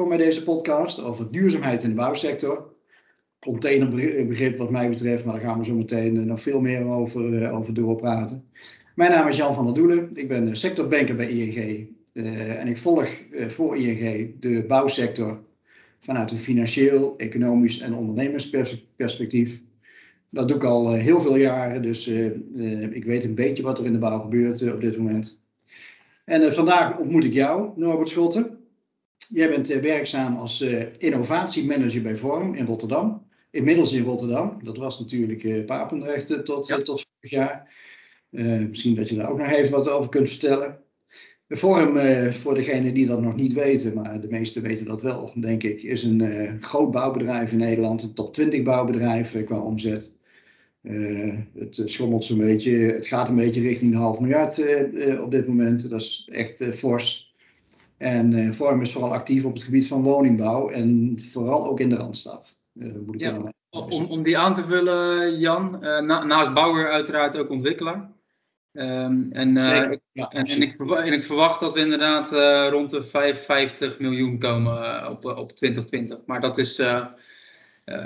welkom bij deze podcast over duurzaamheid in de bouwsector. Containerbegrip wat mij betreft, maar daar gaan we zo meteen nog veel meer over, over doorpraten. Mijn naam is Jan van der Doelen, ik ben sectorbanker bij ING en ik volg voor ING de bouwsector vanuit een financieel, economisch en ondernemersperspectief. Dat doe ik al heel veel jaren, dus ik weet een beetje wat er in de bouw gebeurt op dit moment. En vandaag ontmoet ik jou, Norbert Schotten. Jij bent uh, werkzaam als uh, innovatiemanager bij Vorm in Rotterdam. Inmiddels in Rotterdam. Dat was natuurlijk uh, Papendrecht tot, ja. tot vorig jaar. misschien dat je daar ook nog even wat over kunt vertellen. Vorm, voor degenen die dat nog niet weten, maar de meesten weten dat wel, denk ik, is een groot bouwbedrijf in Nederland. Een top 20 bouwbedrijf qua omzet. het schommelt zo'n beetje, het gaat een beetje richting de half miljard op dit moment. Dat is echt fors. En uh, Vorm is vooral actief op het gebied van woningbouw en vooral ook in de Randstad. Uh, moet ik ja, om, om die aan te vullen, Jan, uh, na, naast bouwer uiteraard ook ontwikkelaar. Um, en, Zeker, ja, en, en, ik en, ik verwacht, dat we inderdaad rond de 55 miljoen komen op, op 2020. Maar dat is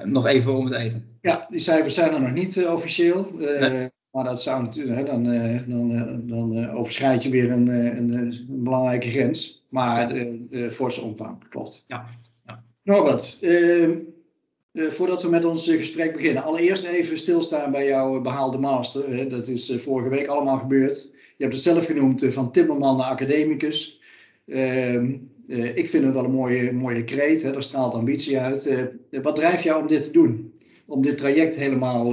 nog even om het even. Ja, die cijfers zijn er nog niet officieel. Nee. Maar dat zou natuurlijk, dan, dan, dan overschrijd je weer een, een, een belangrijke grens. Maar de, de forse omvang, klopt. Ja. ja. Norbert, uh, voordat we met ons gesprek beginnen, allereerst even stilstaan bij jouw behaalde master. Hè. Dat is vorige week allemaal gebeurd. Je hebt het zelf genoemd van timmerman naar academicus. Ehm, ik vind het wel een mooie, mooie kreet, hè. daar straalt ambitie uit. wat drijft jou om dit te doen? Om dit traject helemaal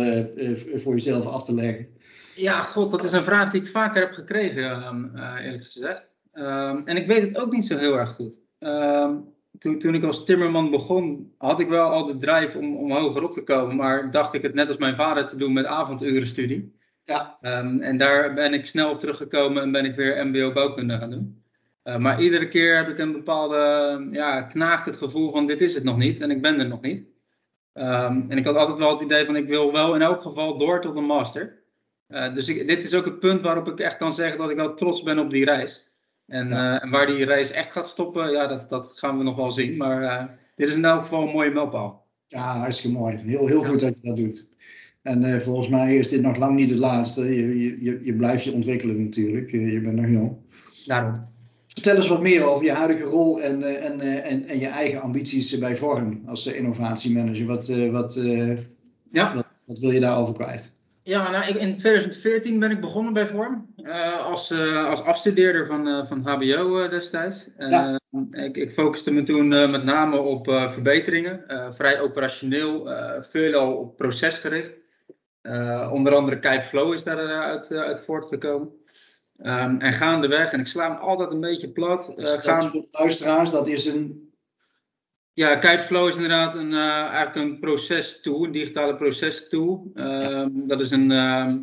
voor jezelf af te leggen? Ja, god, dat is een vraag die ik vaker heb gekregen, ehm, eerlijk gezegd. Um, en ik weet het ook niet zo heel erg goed. Um, toen, toen ik als timmerman begon, had ik wel al de drive om, om hoger op te komen. Maar dacht ik het net als mijn vader te doen met avondurenstudie. Ja. Um, en daar ben ik snel op teruggekomen en ben ik weer MBO bouwkunde gaan doen. Uh, maar iedere keer heb ik een bepaalde, ja, knaagt het gevoel van dit is het nog niet en ik ben er nog niet. Um, en ik had altijd wel het idee van ik wil wel in elk geval door tot een master. Uh, dus ik, dit is ook het punt waarop ik echt kan zeggen dat ik wel trots ben op die reis. En, uh, en, waar die reis echt gaat stoppen, ja, dat, dat gaan we nog wel zien. Maar uh, dit is in elk geval een mooie mijlpaal. Ja, hartstikke mooi. Heel, heel goed dat je dat doet. En volgens mij is dit nog lang niet het laatste. Je, je, je blijft je ontwikkelen natuurlijk. Je bent nog jong. Daarom. Vertel eens wat meer over je huidige rol en, en, en, en je eigen ambities bij Vorm als innovatiemanager. Wat, wat, ja. wat, wat wil je daarover kwijt? Ja, nou, ik, in 2014 ben ik begonnen bij Vorm uh, als, uh, als afstudeerder van, uh, van HBO destijds. Ja. ik, ik focuste me toen met name op verbeteringen, vrij operationeel, veelal op procesgericht. onder andere Flow is daaruit uit voortgekomen. Um, en gaandeweg, en ik sla hem altijd een beetje plat. Dus, gaan... luisteraars, dat is een ja, Kiteflow is inderdaad een, uh, eigenlijk een procestool, een digitale procestool. Uh, dat is een uh,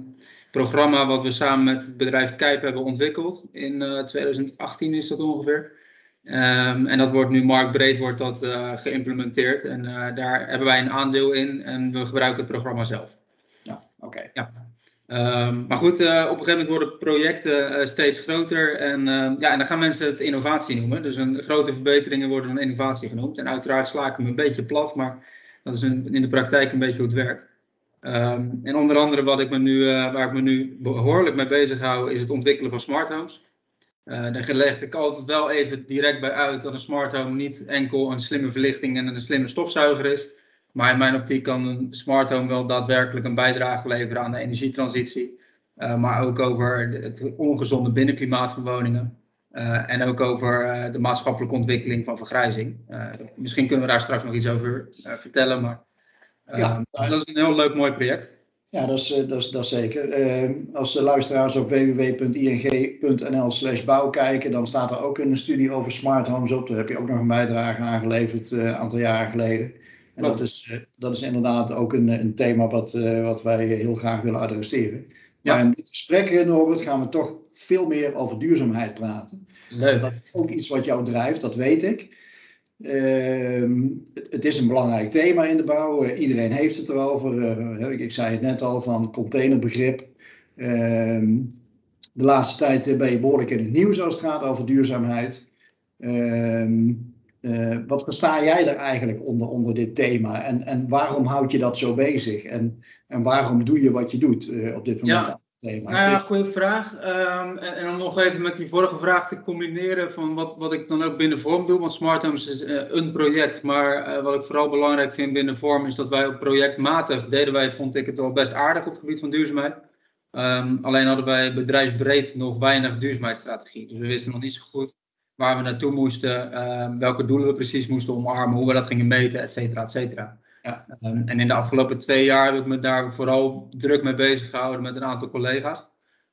programma wat we samen met het bedrijf Kijp hebben ontwikkeld. In 2018 eh, is dat ongeveer. Um, en dat wordt nu marktbreed wordt dat, uh, geïmplementeerd. En daar hebben wij een aandeel in en we gebruiken het programma zelf. Ja, oké. Ja. Um, maar goed, uh, op een gegeven moment worden projecten uh, steeds groter en, uh, ja, en dan gaan mensen het innovatie noemen. Dus een, grote verbeteringen worden dan innovatie genoemd. En uiteraard sla ik hem een beetje plat, maar dat is een, in de praktijk een beetje hoe het werkt. Um, en onder andere wat ik me nu, waar ik me nu behoorlijk mee bezig hou, is het ontwikkelen van smart homes. daar leg ik altijd wel even direct bij uit dat een smart home niet enkel een slimme verlichting en een slimme stofzuiger is. Maar in mijn optiek kan een smart home wel daadwerkelijk een bijdrage leveren aan de energietransitie. Uh, maar ook over het ongezonde binnenklimaat van woningen. Uh, en ook over uh, de maatschappelijke ontwikkeling van vergrijzing. misschien kunnen we daar straks nog iets over vertellen. Maar ja, dat is een heel leuk, mooi project. Ja, dat is, dat is, dat is zeker. als de luisteraars op www.ing.nl slash bouw kijken, dan staat er ook een studie over smart homes op. Daar heb je ook nog een bijdrage aangeleverd een aantal jaren geleden. En dat is, eh, dat is inderdaad ook een, een thema wat, uh, wat wij heel graag willen adresseren. Ja. Maar in dit gesprek, Norbert, gaan we toch veel meer over duurzaamheid praten. Leuk. Dat is ook iets wat jou drijft, dat weet ik. Uh, het, is een belangrijk thema in de bouw. Uh, iedereen heeft het erover. Uh, ik, ik, zei het net al van containerbegrip. Ehm, de laatste tijd ben je behoorlijk in het nieuws als het gaat over duurzaamheid. Ehm, wat versta jij er eigenlijk onder, onder dit thema? En, en waarom houd je dat zo bezig? En, en waarom doe je wat je doet op dit moment? Ja. Thema. Nou ja, goede vraag. Ehm, en, en, om nog even met die vorige vraag te combineren van wat, wat ik dan ook binnen Vorm doe. Want Smart Homes is uh, een project, maar wat ik vooral belangrijk vind binnen Vorm is dat wij ook projectmatig deden wij, vond ik het wel best aardig op het gebied van duurzaamheid. Um, alleen hadden wij bedrijfsbreed nog weinig duurzaamheidsstrategie. Dus we wisten nog niet zo goed waar we naartoe moesten, uh, welke doelen we precies moesten omarmen, hoe we dat gingen meten, et cetera, et cetera. Ja. Um, en in de afgelopen twee jaar heb ik me daar vooral druk mee bezig gehouden met een aantal collega's.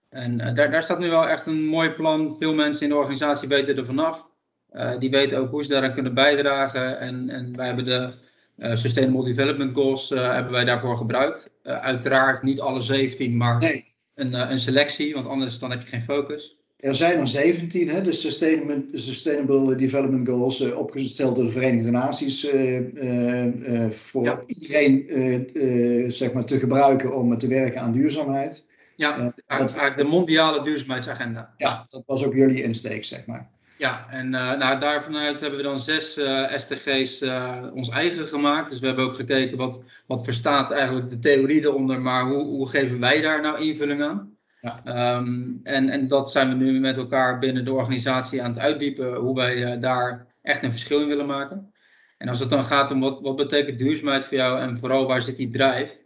En uh, daar, daar staat nu wel echt een mooi plan. Veel mensen in de organisatie weten er vanaf. Uh, die weten ook hoe ze daaraan kunnen bijdragen. En, en wij hebben de uh, Sustainable Development Goals hebben wij daarvoor gebruikt. uiteraard niet alle 17, maar nee. een, een selectie, want anders dan heb je geen focus. Er zijn er 17, hè, de Sustainable, Development Goals, uh, opgesteld door de Verenigde Naties, uh, uh, voor ja. iedereen zeg maar te gebruiken om te werken aan duurzaamheid. Ja, eigenlijk de mondiale duurzaamheidsagenda. Ja, dat was ook jullie insteek, zeg maar. Ja, en nou, daarvanuit hebben we dan zes SDG's ons eigen gemaakt. Dus we hebben ook gekeken wat, wat verstaat eigenlijk de theorie eronder, maar hoe, hoe geven wij daar nou invulling aan? Um, en, en dat zijn we nu met elkaar binnen de organisatie aan het uitdiepen, hoe wij uh, daar echt een verschil in willen maken. En als het dan gaat om wat, wat betekent duurzaamheid voor jou en vooral waar zit die drive,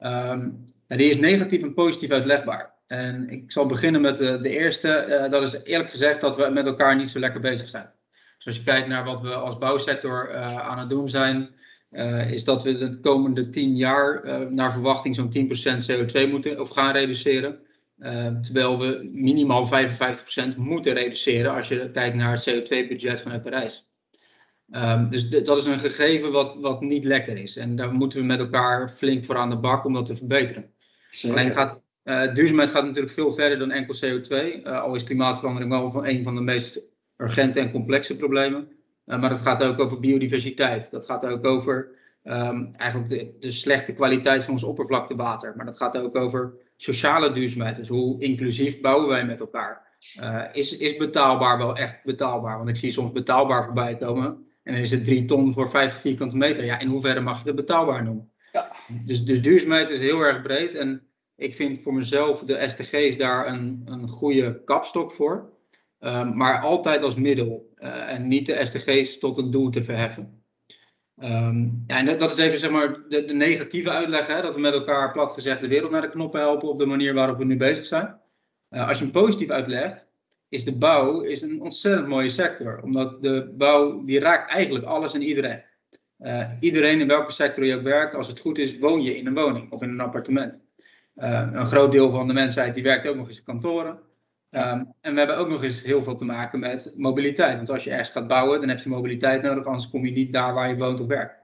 um, die is negatief en positief uitlegbaar. En ik zal beginnen met de, de eerste. Uh, dat is eerlijk gezegd dat we met elkaar niet zo lekker bezig zijn. Dus als je kijkt naar wat we als bouwsector aan het doen zijn, is dat we de komende 10 jaar naar verwachting zo'n 10% CO2 moeten of gaan reduceren. Uh, terwijl we minimaal 55% moeten reduceren als je kijkt naar het CO2-budget vanuit Parijs. Um, dus dat is een gegeven wat, wat niet lekker is. En daar moeten we met elkaar flink voor aan de bak om dat te verbeteren. Alleen gaat, uh, duurzaamheid gaat natuurlijk veel verder dan enkel CO2. Uh, eh, al is klimaatverandering wel een van de meest urgente en complexe problemen. Uh, maar het gaat ook over biodiversiteit. Dat gaat ook over um, eigenlijk de, de slechte kwaliteit van ons oppervlaktewater. Maar dat gaat ook over sociale duurzaamheid. Dus hoe inclusief bouwen wij met elkaar? Uh, is, is betaalbaar wel echt betaalbaar? Want ik zie soms betaalbaar voorbij komen. En dan is het 3 ton voor 50 vierkante meter. Ja, in hoeverre mag je het betaalbaar noemen? Ja. Dus, dus duurzaamheid is heel erg breed. En ik vind voor mezelf de SDG's daar een, een goede kapstok voor. Um, maar altijd als middel. Uh, en niet de SDG's tot een doel te verheffen. Um, ja, en dat, is even zeg maar de, de negatieve uitleg, hè, dat we met elkaar plat gezegd de wereld naar de knoppen helpen op de manier waarop we nu bezig zijn. Uh, als je hem positief uitlegt, is de bouw is een ontzettend mooie sector. Omdat de bouw, die raakt eigenlijk alles en iedereen. Uh, iedereen in welke sector je ook werkt, als het goed is, woon je in een woning of in een appartement. Uh, een groot deel van de mensheid die werkt ook nog eens in kantoren. Um, en we hebben ook nog eens heel veel te maken met mobiliteit. Want als je ergens gaat bouwen, dan heb je mobiliteit nodig, anders kom je niet daar waar je woont of werkt.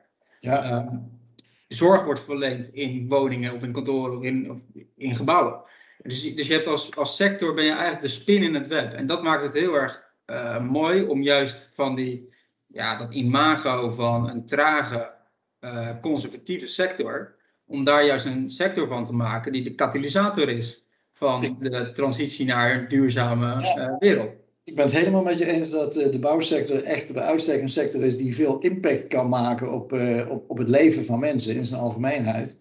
Ja. Um, zorg wordt verleend in woningen of in kantoren of in, of in gebouwen. Dus, dus je hebt als, als sector ben je eigenlijk de spin in het web. En dat maakt het heel erg uh, mooi om juist van die, ja, dat imago van een trage, uh, conservatieve sector, om daar juist een sector van te maken die de katalysator is van de transitie naar een duurzame uh, wereld. Ik ben het helemaal met je eens dat uh, de bouwsector echt bij uitstek een sector is die veel impact kan maken op, uh, op, op het leven van mensen in zijn algemeenheid.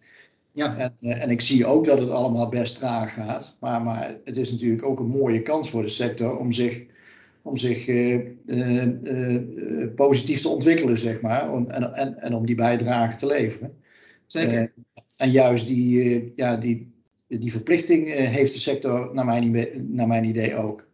Ja. En, en, ik zie ook dat het allemaal best traag gaat. Maar, maar het is natuurlijk ook een mooie kans voor de sector om zich, om zich positief te ontwikkelen, zeg maar. Om, en, en, en om die bijdrage te leveren. Zeker. en juist die, ja, die, die verplichting eh, heeft de sector naar mijn, naar mijn idee ook.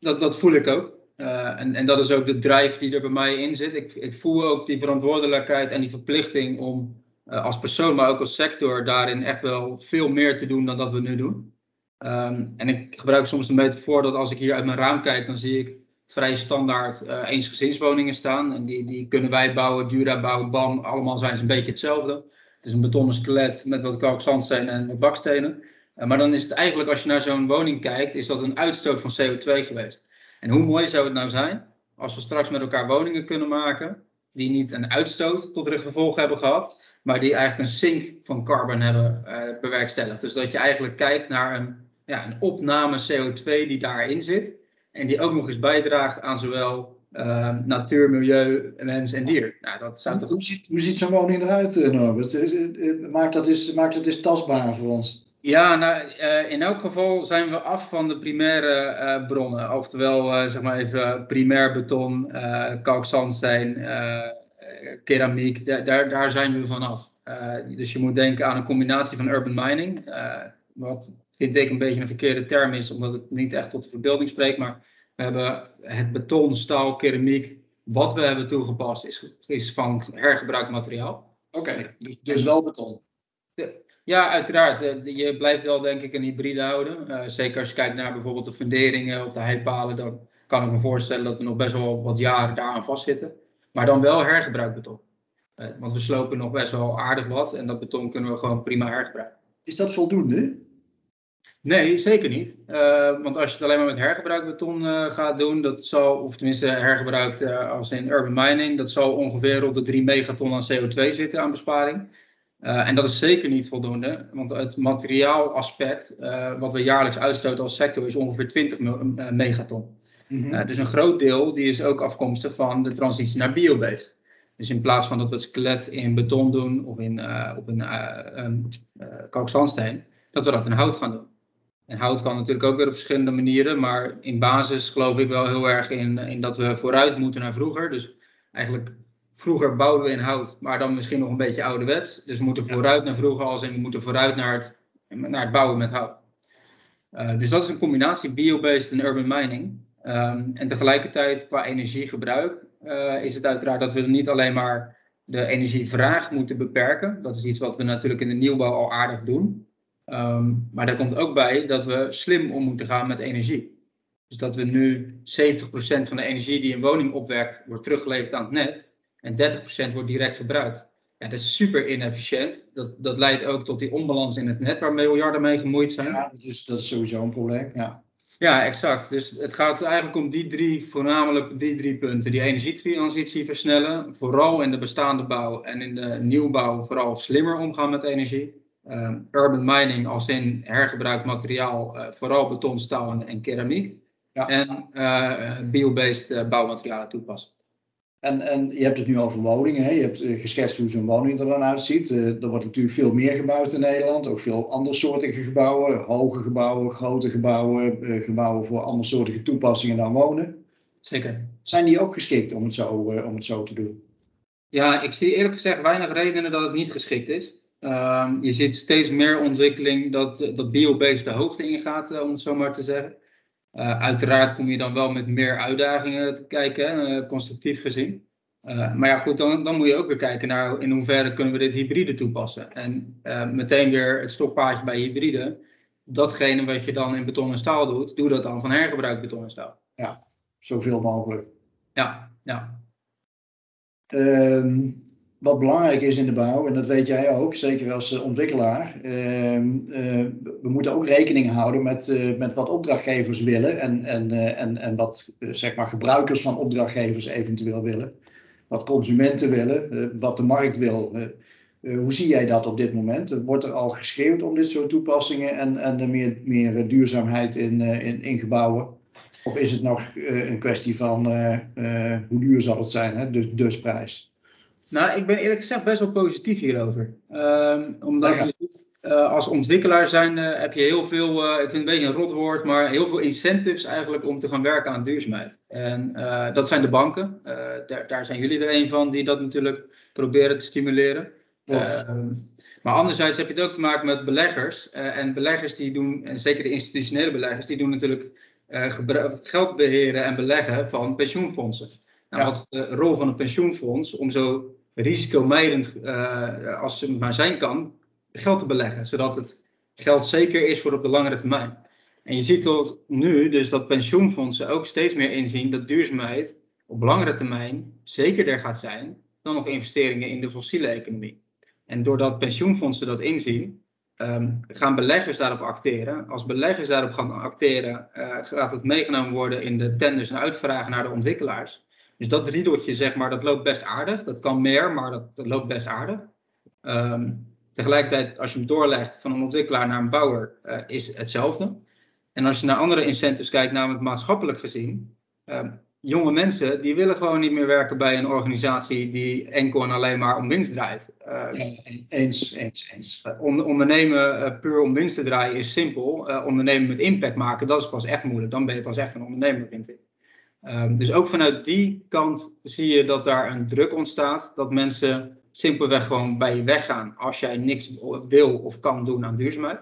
Dat, dat voel ik ook. Uh, en, en dat is ook de drive die er bij mij in zit. Ik, ik voel ook die verantwoordelijkheid en die verplichting om uh, als persoon, maar ook als sector, daarin echt wel veel meer te doen dan dat we nu doen. Um, en ik gebruik soms de metafoor dat als ik hier uit mijn raam kijk, dan zie ik vrij standaard uh, eensgezinswoningen staan. En die, die kunnen wij bouwen, Dura bouwen, BAM, allemaal zijn ze een beetje hetzelfde. Het is een betonnen skelet met wat kalkzandsteen en bakstenen. Uh, maar dan is het eigenlijk, als je naar zo'n woning kijkt, is dat een uitstoot van CO2 geweest. En hoe mooi zou het nou zijn als we straks met elkaar woningen kunnen maken die niet een uitstoot tot gevolg hebben gehad, maar die eigenlijk een sink van carbon hebben uh, bewerkstelligd. Dus dat je eigenlijk kijkt naar een, ja, een opname CO2 die daarin zit en die ook nog eens bijdraagt aan zowel uh, natuur, milieu, mens en dier. Nou, dat zou toch... Hoe ziet, hoe ziet zo'n woning eruit, Norbert? Maakt dat, eens, maakt dat eens tastbaar voor ons. Ja, nou, uh, in elk geval zijn we af van de primaire uh, bronnen. Oftewel, zeg maar even primair beton, kalkzandsteen, keramiek. Daar, daar zijn we vanaf. dus je moet denken aan een combinatie van urban mining. wat vind ik een beetje een verkeerde term is, omdat het niet echt tot de verbeelding spreekt. Maar we hebben het beton, staal, keramiek. Wat we hebben toegepast is, is van hergebruikt materiaal. Oké, dus, dus wel beton. Ja, uiteraard. Eh, je blijft wel denk ik een hybride houden. Uh, zeker als je kijkt naar bijvoorbeeld de funderingen of de heipalen. Dan kan ik me voorstellen dat we nog best wel wat jaren daaraan vastzitten. Maar dan wel hergebruikt beton. Uh, want we slopen nog best wel aardig wat. En dat beton kunnen we gewoon prima hergebruiken. Is dat voldoende? Nee, zeker niet. want als je het alleen maar met hergebruikt beton gaat doen, dat zal, of tenminste hergebruikt als in urban mining, dat zal ongeveer op de 3 megaton aan CO2 zitten aan besparing. Uh, en dat is zeker niet voldoende, want het materiaalaspect uh, wat we jaarlijks uitstoten als sector is ongeveer 20 uh, megaton. Mm -hmm. dus een groot deel die is ook afkomstig van de transitie naar biobased. Dus in plaats van dat we het skelet in beton doen of in, op een kalkzandsteen, dat we dat in hout gaan doen. En hout kan natuurlijk ook weer op verschillende manieren, maar in basis geloof ik wel heel erg in, in dat we vooruit moeten naar vroeger. Dus eigenlijk Vroeger bouwden we in hout, maar dan misschien nog een beetje ouderwets. Dus we moeten vooruit naar vroeger als in we moeten vooruit naar het, naar het bouwen met hout. Uh, dus dat is een combinatie biobased en urban mining. Um, en tegelijkertijd qua energiegebruik uh, is het uiteraard dat we niet alleen maar de energievraag moeten beperken. Dat is iets wat we natuurlijk in de nieuwbouw al aardig doen. Um, maar daar komt ook bij dat we slim om moeten gaan met energie. Dus dat we nu 70% van de energie die een woning opwekt, wordt teruggeleverd aan het net en 30% wordt direct verbruikt. Ja, dat is super inefficiënt. Dat, dat leidt ook tot die onbalans in het net waar miljarden mee gemoeid zijn. Ja, dus dat is sowieso een probleem. Ja. Ja, exact. Dus het gaat eigenlijk om die drie, voornamelijk die drie punten. Die energietransitie versnellen, vooral in de bestaande bouw en in de nieuwbouw vooral slimmer omgaan met energie. Um, urban mining als in hergebruikt materiaal, uh, vooral beton, staal en, en keramiek. Ja. En uh, biobased uh, bouwmaterialen toepassen. En, en je hebt het nu over woningen. Hè? Je hebt geschetst hoe zo'n woning er dan uitziet. Er wordt natuurlijk veel meer gebouwd in Nederland. Ook veel andersoortige gebouwen. Hoge gebouwen, grote gebouwen. Gebouwen voor andersoortige toepassingen dan wonen. Zeker. Zijn die ook geschikt om het zo, om het zo te doen? Ja, ik zie eerlijk gezegd weinig redenen dat het niet geschikt is. Uh, je ziet steeds meer ontwikkeling dat, dat biobased de hoogte ingaat, om het zo maar te zeggen. Uh, uiteraard kom je dan wel met meer uitdagingen te kijken, uh, constructief gezien. Uh, maar ja, goed, dan, dan, moet je ook weer kijken naar in hoeverre kunnen we dit hybride toepassen. En meteen weer het stokpaardje bij hybride. Datgene wat je dan in beton en staal doet, doe dat dan van hergebruikt beton en staal. Ja, zoveel mogelijk. Ja, ja. Um, wat belangrijk is in de bouw, en dat weet jij ook, zeker als eh, ontwikkelaar, uh, uh, we moeten ook rekening houden met, uh, met wat opdrachtgevers willen en, en, en, en wat zeg maar gebruikers van opdrachtgevers eventueel willen, wat consumenten willen, wat de markt wil. hoe zie jij dat op dit moment? Wordt er al geschreeuwd om dit soort toepassingen en, en meer, meer duurzaamheid in, in, in gebouwen? Of is het nog een kwestie van hoe duur zal het zijn, hè? Dus, dus prijs? Nou, ik ben eerlijk gezegd best wel positief hierover. Um, omdat ja. je, uh, als ontwikkelaar zijn uh, heb je heel veel, uh, ik vind het een beetje een rotwoord, maar heel veel incentives eigenlijk om te gaan werken aan duurzaamheid. En dat zijn de banken. Daar, daar, zijn jullie er een van die dat natuurlijk proberen te stimuleren. Ehm, maar anderzijds heb je het ook te maken met beleggers. en beleggers die doen, en zeker de institutionele beleggers, die doen natuurlijk geld beheren en beleggen van pensioenfondsen. Nou, ja. wat is de rol van een pensioenfonds om zo risicomijdend uh, als het maar zijn kan, geld te beleggen. Zodat het geld zeker is voor op de langere termijn. En je ziet tot nu dus dat pensioenfondsen ook steeds meer inzien dat duurzaamheid op langere termijn zekerder gaat zijn dan nog investeringen in de fossiele economie. En doordat pensioenfondsen dat inzien, um, gaan beleggers daarop acteren. Als beleggers daarop gaan acteren, uh, gaat het meegenomen worden in de tenders en uitvragen naar de ontwikkelaars. Dus dat riedeltje, zeg maar, dat loopt best aardig. Dat kan meer, maar dat, dat loopt best aardig. Um, tegelijkertijd, als je hem doorlegt van een ontwikkelaar naar een bouwer, uh, is hetzelfde. En als je naar andere incentives kijkt, namelijk maatschappelijk gezien, um, jonge mensen die willen gewoon niet meer werken bij een organisatie die enkel en alleen maar om winst draait. Uh, eens, eens, eens. ondernemen uh, puur om winst te draaien is simpel. Uh, ondernemen met impact maken, dat is pas echt moeilijk. Dan ben je pas echt een ondernemer, vind ik. Um, dus ook vanuit die kant zie je dat daar een druk ontstaat. Dat mensen simpelweg gewoon bij je weggaan als jij niks wil of kan doen aan duurzaamheid.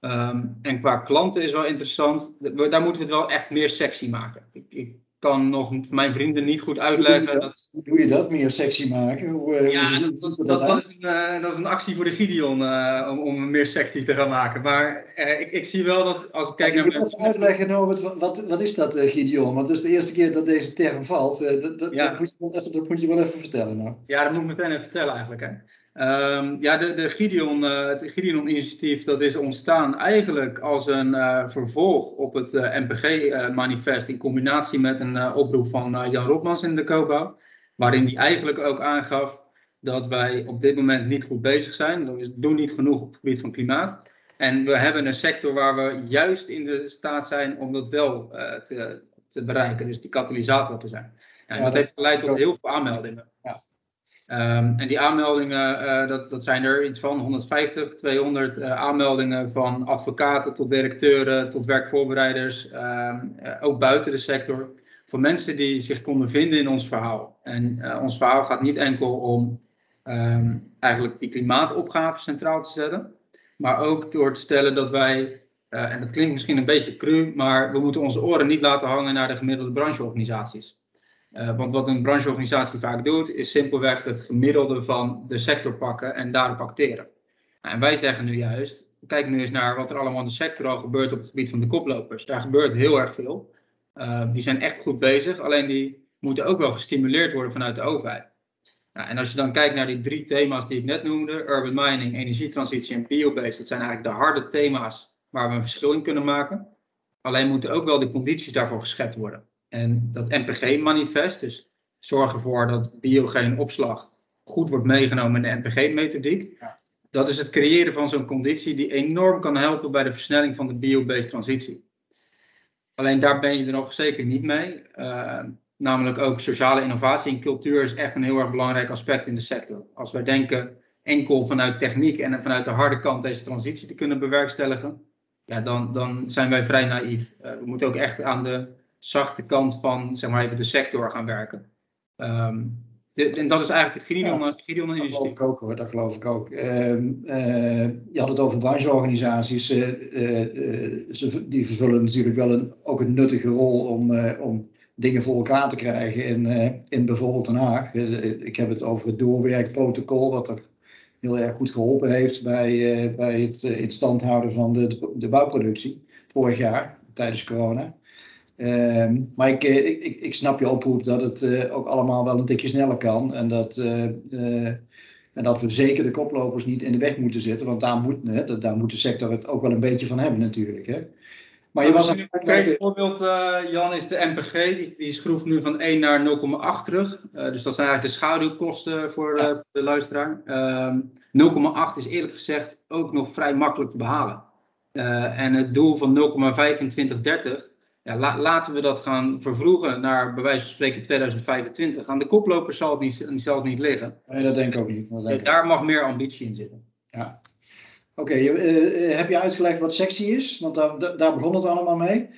Um, en qua klanten is wel interessant. Daar moeten we het wel echt meer sexy maken. Ik, ik kan nog mijn vrienden niet goed uitleggen. Hoe doe je dat, doe je dat meer sexy maken? Hoe, uh, ja, hoe dat, dat, dat, was een, uh, dat is een actie voor de Gideon uh, om, om meer sexy te gaan maken. Maar ik, ik, zie wel dat als ik kijk naar. Ik moet even uitleggen, Norbert, wat, wat is dat Gideon? Want het is de eerste keer dat deze term valt. dat, dat, ja. dat, moet je even, dat moet je wel even vertellen. Nou. Ja, dat moet ik meteen even vertellen eigenlijk. Hè. Um, ja, de, de Gideon, uh, het Gideon-initiatief dat is ontstaan eigenlijk als een uh, vervolg op het uh, MPG-manifest in combinatie met een oproep van Jan Rotmans in de COBO, waarin hij eigenlijk ook aangaf dat wij op dit moment niet goed bezig zijn. We doen niet genoeg op het gebied van klimaat. En we hebben een sector waar we juist in de staat zijn om dat wel te, te, bereiken, dus die katalysator te zijn. En dat, dat heeft geleid tot heel veel aanmeldingen. Ja. Um, en die aanmeldingen, uh, dat, dat zijn er iets van 150, 200 uh, aanmeldingen van advocaten tot directeuren, tot werkvoorbereiders, um, uh, ook buiten de sector. Voor mensen die zich konden vinden in ons verhaal. En ons verhaal gaat niet enkel om um, eigenlijk die klimaatopgave centraal te zetten, maar ook door te stellen dat wij, en dat klinkt misschien een beetje cru, maar we moeten onze oren niet laten hangen naar de gemiddelde brancheorganisaties. Uh, want wat een brancheorganisatie vaak doet, is simpelweg het gemiddelde van de sector pakken en daarop acteren. Nou, en wij zeggen nu juist, kijk nu eens naar wat er allemaal in de sector al gebeurt op het gebied van de koplopers. Daar gebeurt heel erg veel. Uh, die zijn echt goed bezig, alleen die moeten ook wel gestimuleerd worden vanuit de overheid. Nou, en als je dan kijkt naar die drie thema's die ik net noemde, urban mining, energietransitie en biobased, dat zijn eigenlijk de harde thema's waar we een verschil in kunnen maken. Alleen moeten ook wel de condities daarvoor geschept worden. En dat NPG-manifest, dus zorgen ervoor dat biogeen opslag goed wordt meegenomen in de NPG-methodiek. Ja. Dat is het creëren van zo'n conditie die enorm kan helpen bij de versnelling van de biobased transitie. Alleen daar ben je er nog zeker niet mee. Uh, namelijk ook sociale innovatie en cultuur is echt een heel erg belangrijk aspect in de sector. Als wij denken enkel vanuit techniek en vanuit de harde kant deze transitie te kunnen bewerkstelligen, ja, dan, dan zijn wij vrij naïef. Uh, we moeten ook echt aan de zachte kant van zeg maar, even de sector gaan werken. Um, de, en dat is eigenlijk het Gideon, ja, Gideon Dat geloof ik ook hoor, dat geloof ik ook. Um, uh, je had het over brancheorganisaties. Uh, uh, ze, die vervullen natuurlijk wel een, ook een nuttige rol om, om dingen voor elkaar te krijgen in, in bijvoorbeeld Den Haag. ik heb het over het doorwerkprotocol, wat er heel erg goed geholpen heeft bij, bij het in stand houden van de, de bouwproductie vorig jaar tijdens corona. Ehm, maar ik, eh, ik, ik, ik, snap je oproep dat het uh, ook allemaal wel een tikje sneller kan. En dat, uh, en dat we zeker de koplopers niet in de weg moeten zitten. Want daar moet, hè, daar moet de sector het ook wel een beetje van hebben natuurlijk. Hè. Maar je was een voorbeeld, Jan, is de MPG. Die, die schroeft nu van 1 naar 0,8 terug. dus dat zijn eigenlijk de schaduwkosten voor ja. de luisteraar. 0,8 ehm, is eerlijk gezegd ook nog vrij makkelijk te behalen. en het doel van 0,2530 ja, laten we dat gaan vervroegen naar bij wijze van spreken 2025. Aan de koplopers zal het niet, zal het niet liggen. Nee, dat denk ik ook niet. Dat denk daar mag meer ambitie in zitten. Ja. Oké, uh, heb je uitgelegd wat sexy is? Want daar, daar begon het allemaal mee.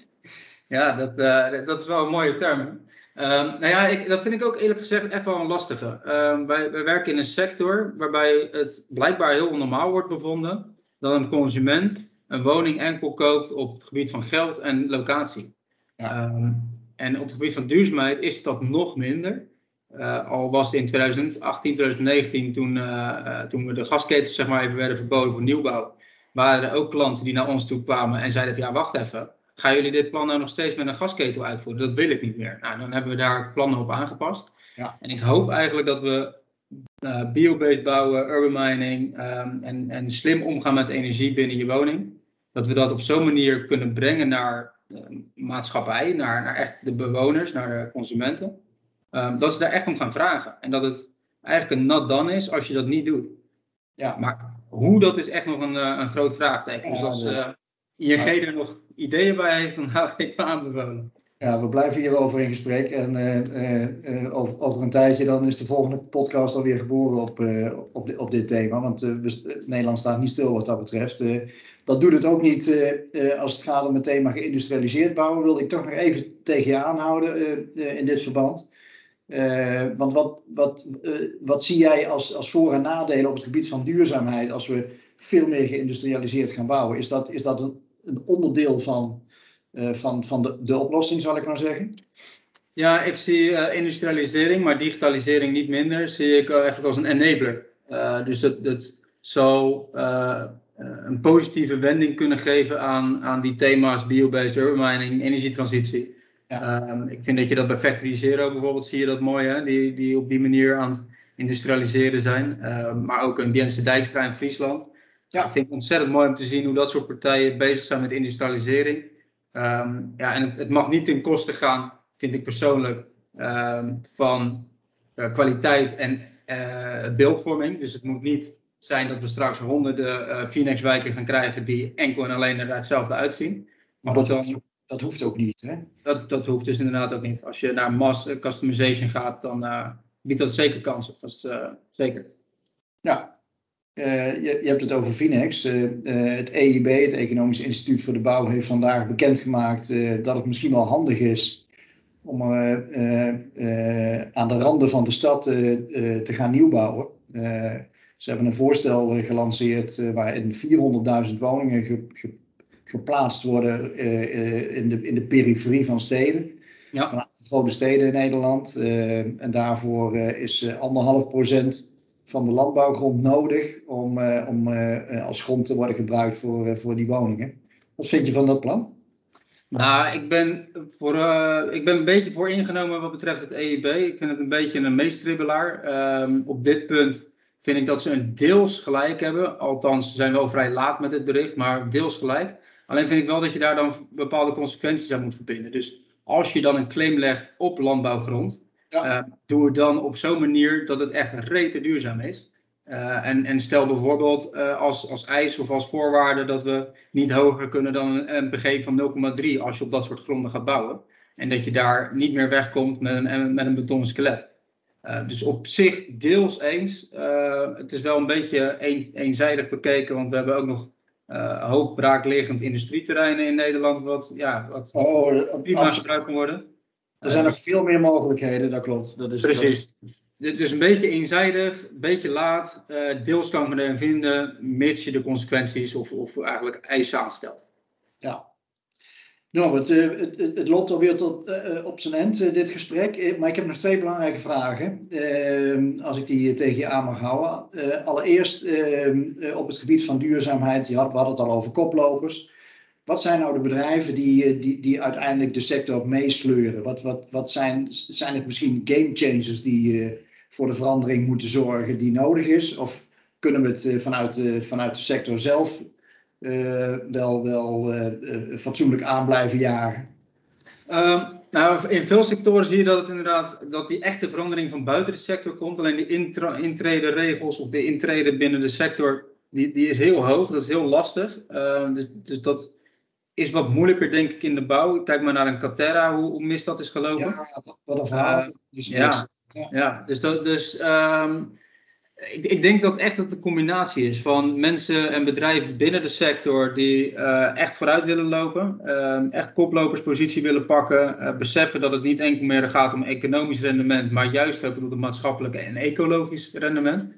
Ja, dat, uh, dat is wel een mooie term. Uh, nou ja, ik, dat vind ik ook eerlijk gezegd echt wel een lastige. Uh, wij, wij werken in een sector waarbij het blijkbaar heel normaal wordt bevonden dat een consument een woning enkel koopt op het gebied van geld en locatie. Ehm, en op het gebied van duurzaamheid is dat nog minder. Uh, al was het in 2018, 2019, toen, uh, uh, toen we de gasketels zeg maar, even werden verboden voor nieuwbouw, waren er ook klanten die naar ons toe kwamen en zeiden van ja, wacht even, gaan jullie dit plan nou nog steeds met een gasketel uitvoeren? Dat wil ik niet meer. Nou, dan hebben we daar plannen op aangepast. Ja. En ik hoop eigenlijk dat we biobased bouwen, urban mining um, en, en slim omgaan met energie binnen je woning dat we dat op zo'n manier kunnen brengen naar de maatschappij, naar, naar echt de bewoners, naar de consumenten. Um, dat ze daar echt om gaan vragen. En dat het eigenlijk een nat dan is als je dat niet doet. Ja. Maar hoe, dat is echt nog een, eh, een groot vraagteken. dus als uh, ING er nog ideeën bij heeft, dan hou ik me aanbevolen. Ja, we blijven hierover in gesprek. En uh, over, over, een tijdje dan is de volgende podcast alweer geboren op, op, op, dit thema. Want we, Nederland staat niet stil wat dat betreft. dat doet het ook niet als het gaat om het thema geïndustrialiseerd bouwen. Wil ik toch nog even tegen je aanhouden in dit verband. want wat, wat, wat zie jij als, als voor- en nadelen op het gebied van duurzaamheid als we veel meer geïndustrialiseerd gaan bouwen? Is dat, is dat een, onderdeel van eh, van, van de, de oplossing, zal ik maar zeggen? Ja, ik zie uh, industrialisering, maar digitalisering niet minder, zie ik uh, eigenlijk als een enabler. dus dat, dat zou een positieve wending kunnen geven aan, aan die thema's biobased urban mining, energietransitie. Ja. Ehm, ik vind dat je dat bij Factory Zero bijvoorbeeld zie je dat mooi, hè? Die, die op die manier aan het industrialiseren zijn. Ehm, maar ook een Jens de Dijkstra in Friesland. Ja. Ik vind het ontzettend mooi om te zien hoe dat soort partijen bezig zijn met industrialisering. Ehm, ja, en het, het, mag niet ten koste gaan, vind ik persoonlijk, um, van uh, kwaliteit en uh, beeldvorming. Dus het moet niet zijn dat we straks honderden uh, Phoenix-wijken gaan krijgen die enkel en alleen er hetzelfde uitzien. Maar dat, dan, dat hoeft ook niet, hè? Dat, dat hoeft dus inderdaad ook niet. Als je naar mass customization gaat, dan biedt dat zeker kansen. Dat is zeker. Ja, uh, je, je, hebt het over Finex. Uh, uh, het EIB, het Economisch Instituut voor de Bouw, heeft vandaag bekendgemaakt dat het misschien wel handig is om aan de randen van de stad te gaan nieuwbouwen. ze hebben een voorstel gelanceerd waarin 400.000 woningen ge, ge, geplaatst worden in, de, in de periferie van steden. Ja. Van grote steden in Nederland. en daarvoor is anderhalf procent van de landbouwgrond nodig om, uh, om uh, als grond te worden gebruikt voor, voor die woningen. Wat vind je van dat plan? Nou, ik ben, voor, ik ben een beetje voor ingenomen wat betreft het EIB. Ik vind het een beetje een meestribbelaar. Um, op dit punt vind ik dat ze een deels gelijk hebben. Althans, ze zijn wel vrij laat met dit bericht, maar deels gelijk. Alleen vind ik wel dat je daar dan bepaalde consequenties aan moet verbinden. Dus als je dan een claim legt op landbouwgrond, ja. Uh, doe het dan op zo'n manier dat het echt rete duurzaam is. Uh, en, en, stel bijvoorbeeld uh, als, als eis of als voorwaarde dat we niet hoger kunnen dan een MPG van 0,3 als je op dat soort gronden gaat bouwen. En dat je daar niet meer wegkomt met een, met een betonnen skelet. dus op zich deels eens. het is wel een beetje een, eenzijdig bekeken, want we hebben ook nog uh, hoog braakliggend industrieterreinen in Nederland, wat, ja, wat oh, prima gebruikt kan worden. Er zijn nog veel meer mogelijkheden, dat klopt. Dat is, Precies. Dat is... Dus een beetje eenzijdig, een beetje laat. Uh, deels kan men erin vinden, mits je de consequenties of, of eigenlijk eisen aanstelt. Ja. Nou, het, het, het, het loopt alweer tot, uh, op zijn eind, dit gesprek. Maar ik heb nog twee belangrijke vragen. Uh, als ik die tegen je aan mag houden. allereerst ehm, op het gebied van duurzaamheid. Je had, we hadden het al over koplopers. Wat zijn nou de bedrijven die, eh, die, die uiteindelijk de sector meesleuren? Wat, wat, wat zijn, zijn het misschien game changers die uh, voor de verandering moeten zorgen die nodig is? Of kunnen we het uh, vanuit, vanuit de sector zelf wel, wel fatsoenlijk aan blijven jagen? Um, nou, in veel sectoren zie je dat het inderdaad dat die echte verandering van buiten de sector komt. Alleen de intra, regels of de intrede binnen de sector, die, die is heel hoog. Dat is heel lastig. Uh, dus, dus dat is wat moeilijker, denk ik, in de bouw. Kijk maar naar een Caterra, hoe, hoe mis dat is gelopen. Ja, wat een verhaal. Uh, ja, ja, ja. dus, dat, dus um, ik, ik, denk dat echt dat een combinatie is van mensen en bedrijven binnen de sector die uh, echt vooruit willen lopen, uh, echt koploperspositie willen pakken, uh, beseffen dat het niet enkel meer gaat om economisch rendement, maar juist ook om het maatschappelijke en ecologisch rendement.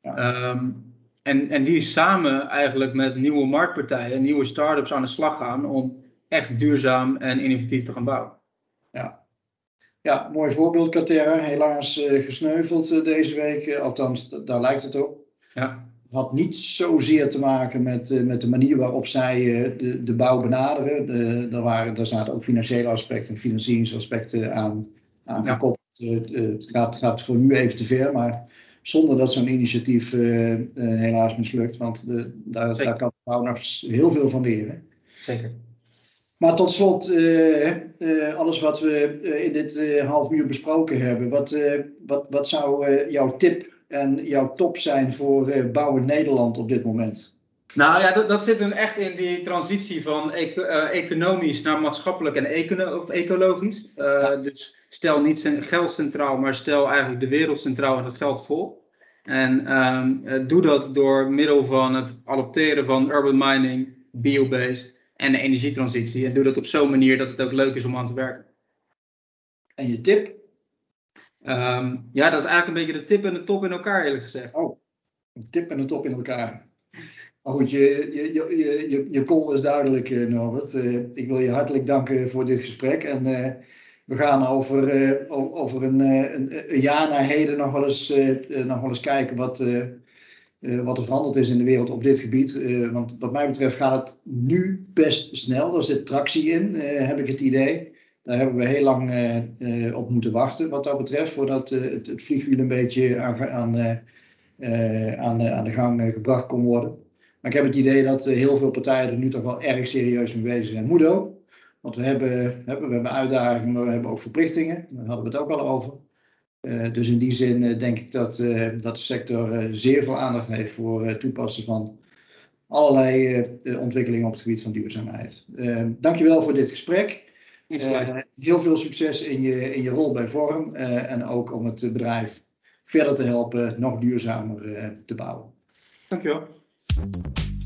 Ja. Um, en, en die samen eigenlijk met nieuwe marktpartijen, nieuwe start-ups aan de slag gaan om echt duurzaam en innovatief te gaan bouwen. Ja, ja mooi voorbeeld, Caterra. Helaas uh, gesneuveld uh, deze week, uh, althans daar lijkt het op. Ja. Het had niet zozeer te maken met, met de manier waarop zij de, de bouw benaderen. De, daar, waren, daar zaten ook financiële aspecten en financieringsaspecten aan, aan ja. gekoppeld. het gaat, gaat voor nu even te ver, maar zonder dat zo'n initiatief uh, uh, helaas mislukt. Want de, daar, daar, kan de bouw nog heel veel van leren. Zeker. Maar tot slot, uh, alles wat we in dit half uur besproken hebben. Wat, wat, wat zou jouw tip en jouw top zijn voor bouwen Nederland op dit moment? Nou ja, dat, dat zit hem echt in die transitie van economisch naar maatschappelijk en econo of ecologisch. Dus stel niet geld centraal, maar stel eigenlijk de wereld centraal en het geld vol. En ehm, doe dat door middel van het adopteren van urban mining, biobased en de energietransitie. En doe dat op zo'n manier dat het ook leuk is om aan te werken. En je tip? Ehm, ja, dat is eigenlijk een beetje de tip en de top in elkaar, eerlijk gezegd. Oh, een tip en de top in elkaar. Maar goed, je, je, je, je, je call is duidelijk, eh, Norbert. Uh, ik wil je hartelijk danken voor dit gesprek. En uh, we gaan over, over een, een, een, jaar na heden nog wel eens, nog wel eens kijken wat, wat er veranderd is in de wereld op dit gebied. want wat mij betreft gaat het nu best snel. Er zit tractie in, heb ik het idee. Daar hebben we heel lang op moeten wachten wat dat betreft, voordat het, het, vliegwiel een beetje aan, aan, aan, aan de gang gebracht kon worden. Maar ik heb het idee dat heel veel partijen er nu toch wel erg serieus mee bezig zijn. Moet ook, want we hebben, hebben, we hebben uitdagingen, maar we hebben ook verplichtingen. Daar hadden we het ook al over. dus in die zin denk ik dat, dat de sector zeer veel aandacht heeft voor het toepassen van allerlei ontwikkelingen op het gebied van duurzaamheid. dankjewel voor dit gesprek. Heel veel succes in je, in je rol bij Vorm en ook om het bedrijf verder te helpen nog duurzamer te bouwen. Dankjewel. Thank you.